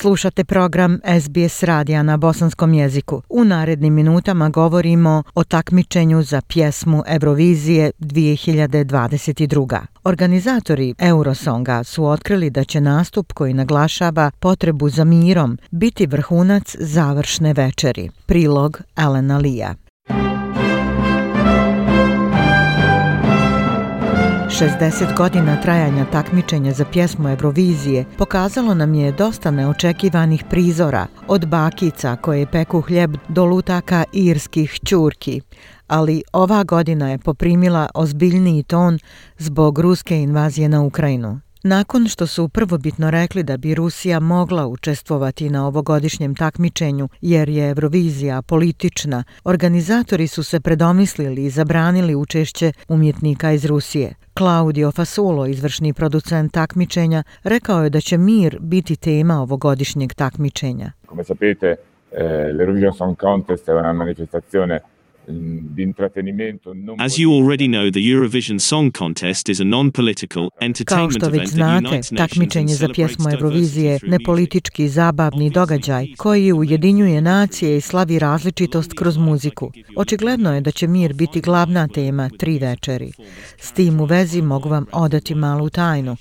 Slušate program SBS radija na bosanskom jeziku. U narednim minutama govorimo o takmičenju za pjesmu Eurovizije 2022. Organizatori Eurosonga su otkrili da će nastup koji naglašava potrebu za mirom biti vrhunac završne večeri. Prilog Elena Lija. 60 godina trajanja takmičenja za pjesmu Eurovizije pokazalo nam je dosta neočekivanih prizora, od bakica koje peku hljeb do lutaka irskih čurki, ali ova godina je poprimila ozbiljniji ton zbog ruske invazije na Ukrajinu. Nakon što su prvobitno rekli da bi Rusija mogla učestvovati na ovogodišnjem takmičenju jer je Eurovizija politična, organizatori su se predomislili i zabranili učešće umjetnika iz Rusije. Claudio Fasulo, izvršni producent takmičenja, rekao je da će mir biti tema ovogodišnjeg takmičenja. Come sapete, eh, l'Eurovision Song Contest è una manifestazione As you already know, the Eurovision Song Contest is a non-political entertainment Kao što već znate, takmičenje za pjesmu Eurovizije nepolitički zabavni događaj koji ujedinjuje nacije i slavi različitost kroz muziku. Očigledno je da će mir biti glavna tema tri večeri. S tim u vezi mogu vam odati malu tajnu.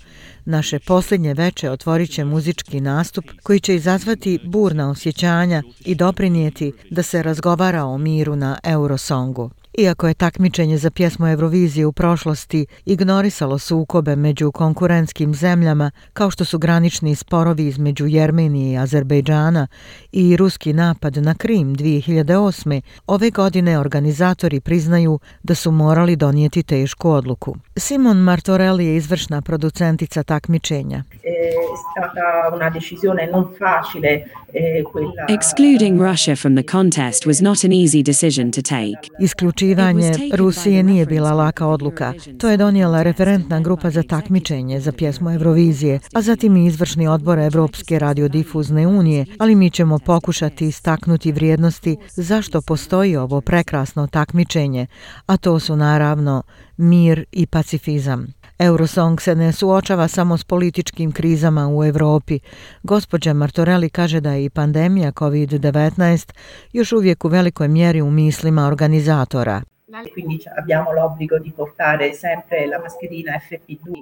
Naše posljednje veče otvorit će muzički nastup koji će izazvati burna osjećanja i doprinijeti da se razgovara o miru na Eurosongu. Iako je takmičenje za pjesmu Eurovizije u prošlosti ignorisalo sukobe među konkurentskim zemljama, kao što su granični sporovi između Jermenije i Azerbejdžana i ruski napad na Krim 2008. ove godine organizatori priznaju da su morali donijeti tešku odluku. Simon Martorelli je izvršna producentica takmičenja. Excluding Russia from the contest was not an easy decision to take. Isključivanje Rusije nije bila laka odluka. To je donijela referentna grupa za takmičenje za pjesmu Eurovizije, a zatim i izvršni odbor Evropske radiodifuzne unije, ali mi ćemo pokušati istaknuti vrijednosti zašto postoji ovo prekrasno takmičenje, a to su naravno mir i pacifizam. Eurosong se ne suočava samo s političkim krizama u Evropi. Gospođa Martorelli kaže da je i pandemija COVID-19 još uvijek u velikoj mjeri u mislima organizatora.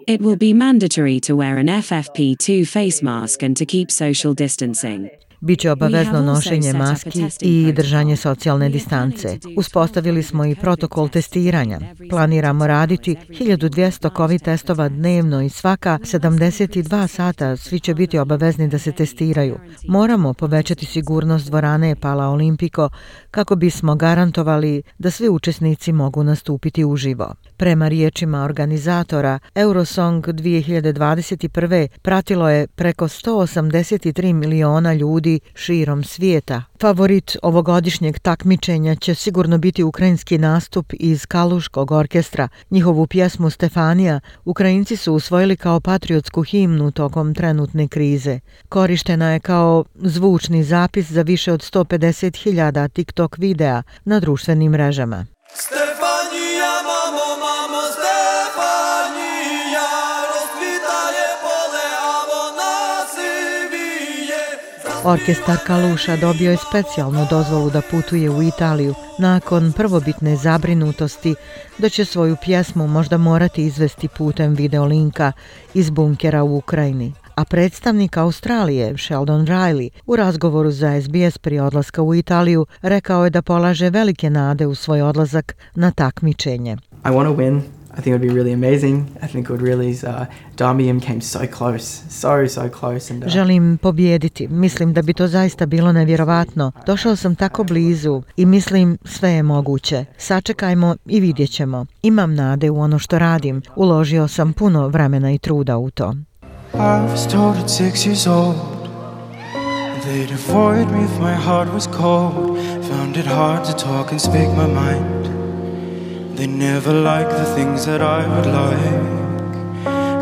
It will be mandatory to wear an FFP2 face mask and to keep social distancing. Biće obavezno nošenje maski i držanje socijalne distance. Uspostavili smo i protokol testiranja. Planiramo raditi 1200 COVID testova dnevno i svaka 72 sata svi će biti obavezni da se testiraju. Moramo povećati sigurnost dvorane Pala Olimpiko kako bismo garantovali da svi učesnici mogu nastupiti uživo. Prema riječima organizatora, Eurosong 2021. pratilo je preko 183 miliona ljudi širom svijeta. Favorit ovogodišnjeg takmičenja će sigurno biti ukrajinski nastup iz Kaluškog orkestra. Njihovu pjesmu Stefanija Ukrajinci su usvojili kao patriotsku himnu tokom trenutne krize. Korištena je kao zvučni zapis za više od 150.000 TikTok videa na društvenim mrežama. Orkestar Kaluša dobio je specijalnu dozvolu da putuje u Italiju nakon prvobitne zabrinutosti da će svoju pjesmu možda morati izvesti putem videolinka iz bunkera u Ukrajini. A predstavnik Australije, Sheldon Riley, u razgovoru za SBS prije odlaska u Italiju, rekao je da polaže velike nade u svoj odlazak na takmičenje. I want to win. I think it would be really amazing. I think it would really uh, Darmium came so close, so so close and uh... Želim pobijediti. Mislim da bi to zaista bilo nevjerovatno. Došao sam tako blizu i mislim sve je moguće. Sačekajmo i vidjećemo. Imam nade u ono što radim. Uložio sam puno vremena i truda u to. I was told at six years old They'd avoid me if my heart was cold Found it hard to talk and speak my mind They never like the things that I would like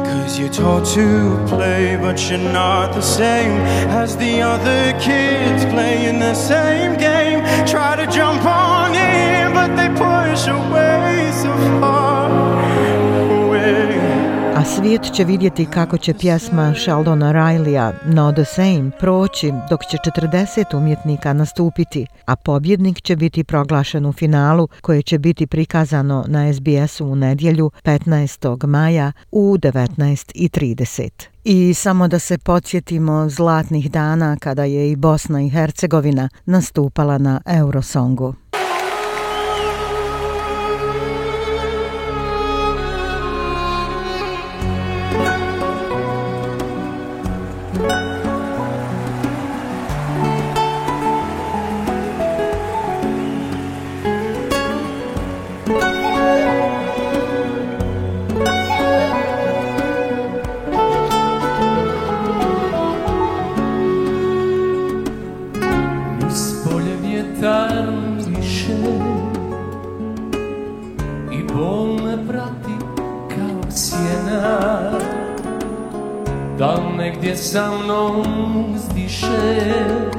Cause you're taught to play, but you're not the same as the other kids playing the same game. Try to jump svijet će vidjeti kako će pjesma Sheldona Rileya No the Same proći dok će 40 umjetnika nastupiti, a pobjednik će biti proglašen u finalu koje će biti prikazano na SBS-u u nedjelju 15. maja u 19.30. I samo da se podsjetimo zlatnih dana kada je i Bosna i Hercegovina nastupala na Eurosongu. Sa mnom zdišeš?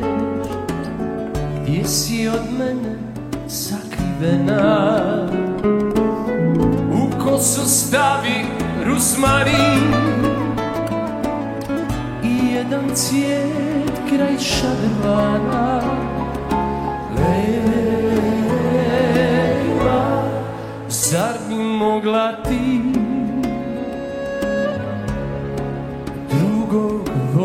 Gdje si od mene sakrivena? U kosu stavi rusmarin I jedan cvijet kraj šadrvana Lejla, zar bi mogla ti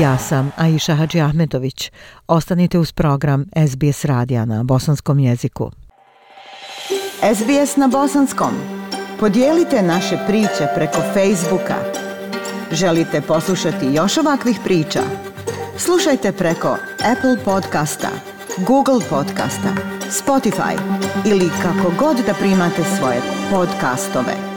Ja sam Aisha Hadži Ahmetović. Ostanite uz program SBS radija na bosanskom jeziku. SBS na bosanskom. Podijelite naše priče preko Facebooka. Želite poslušati još ovakvih priča? Slušajte preko Apple podcasta, Google podcasta, Spotify ili kako god da primate svoje podcastove.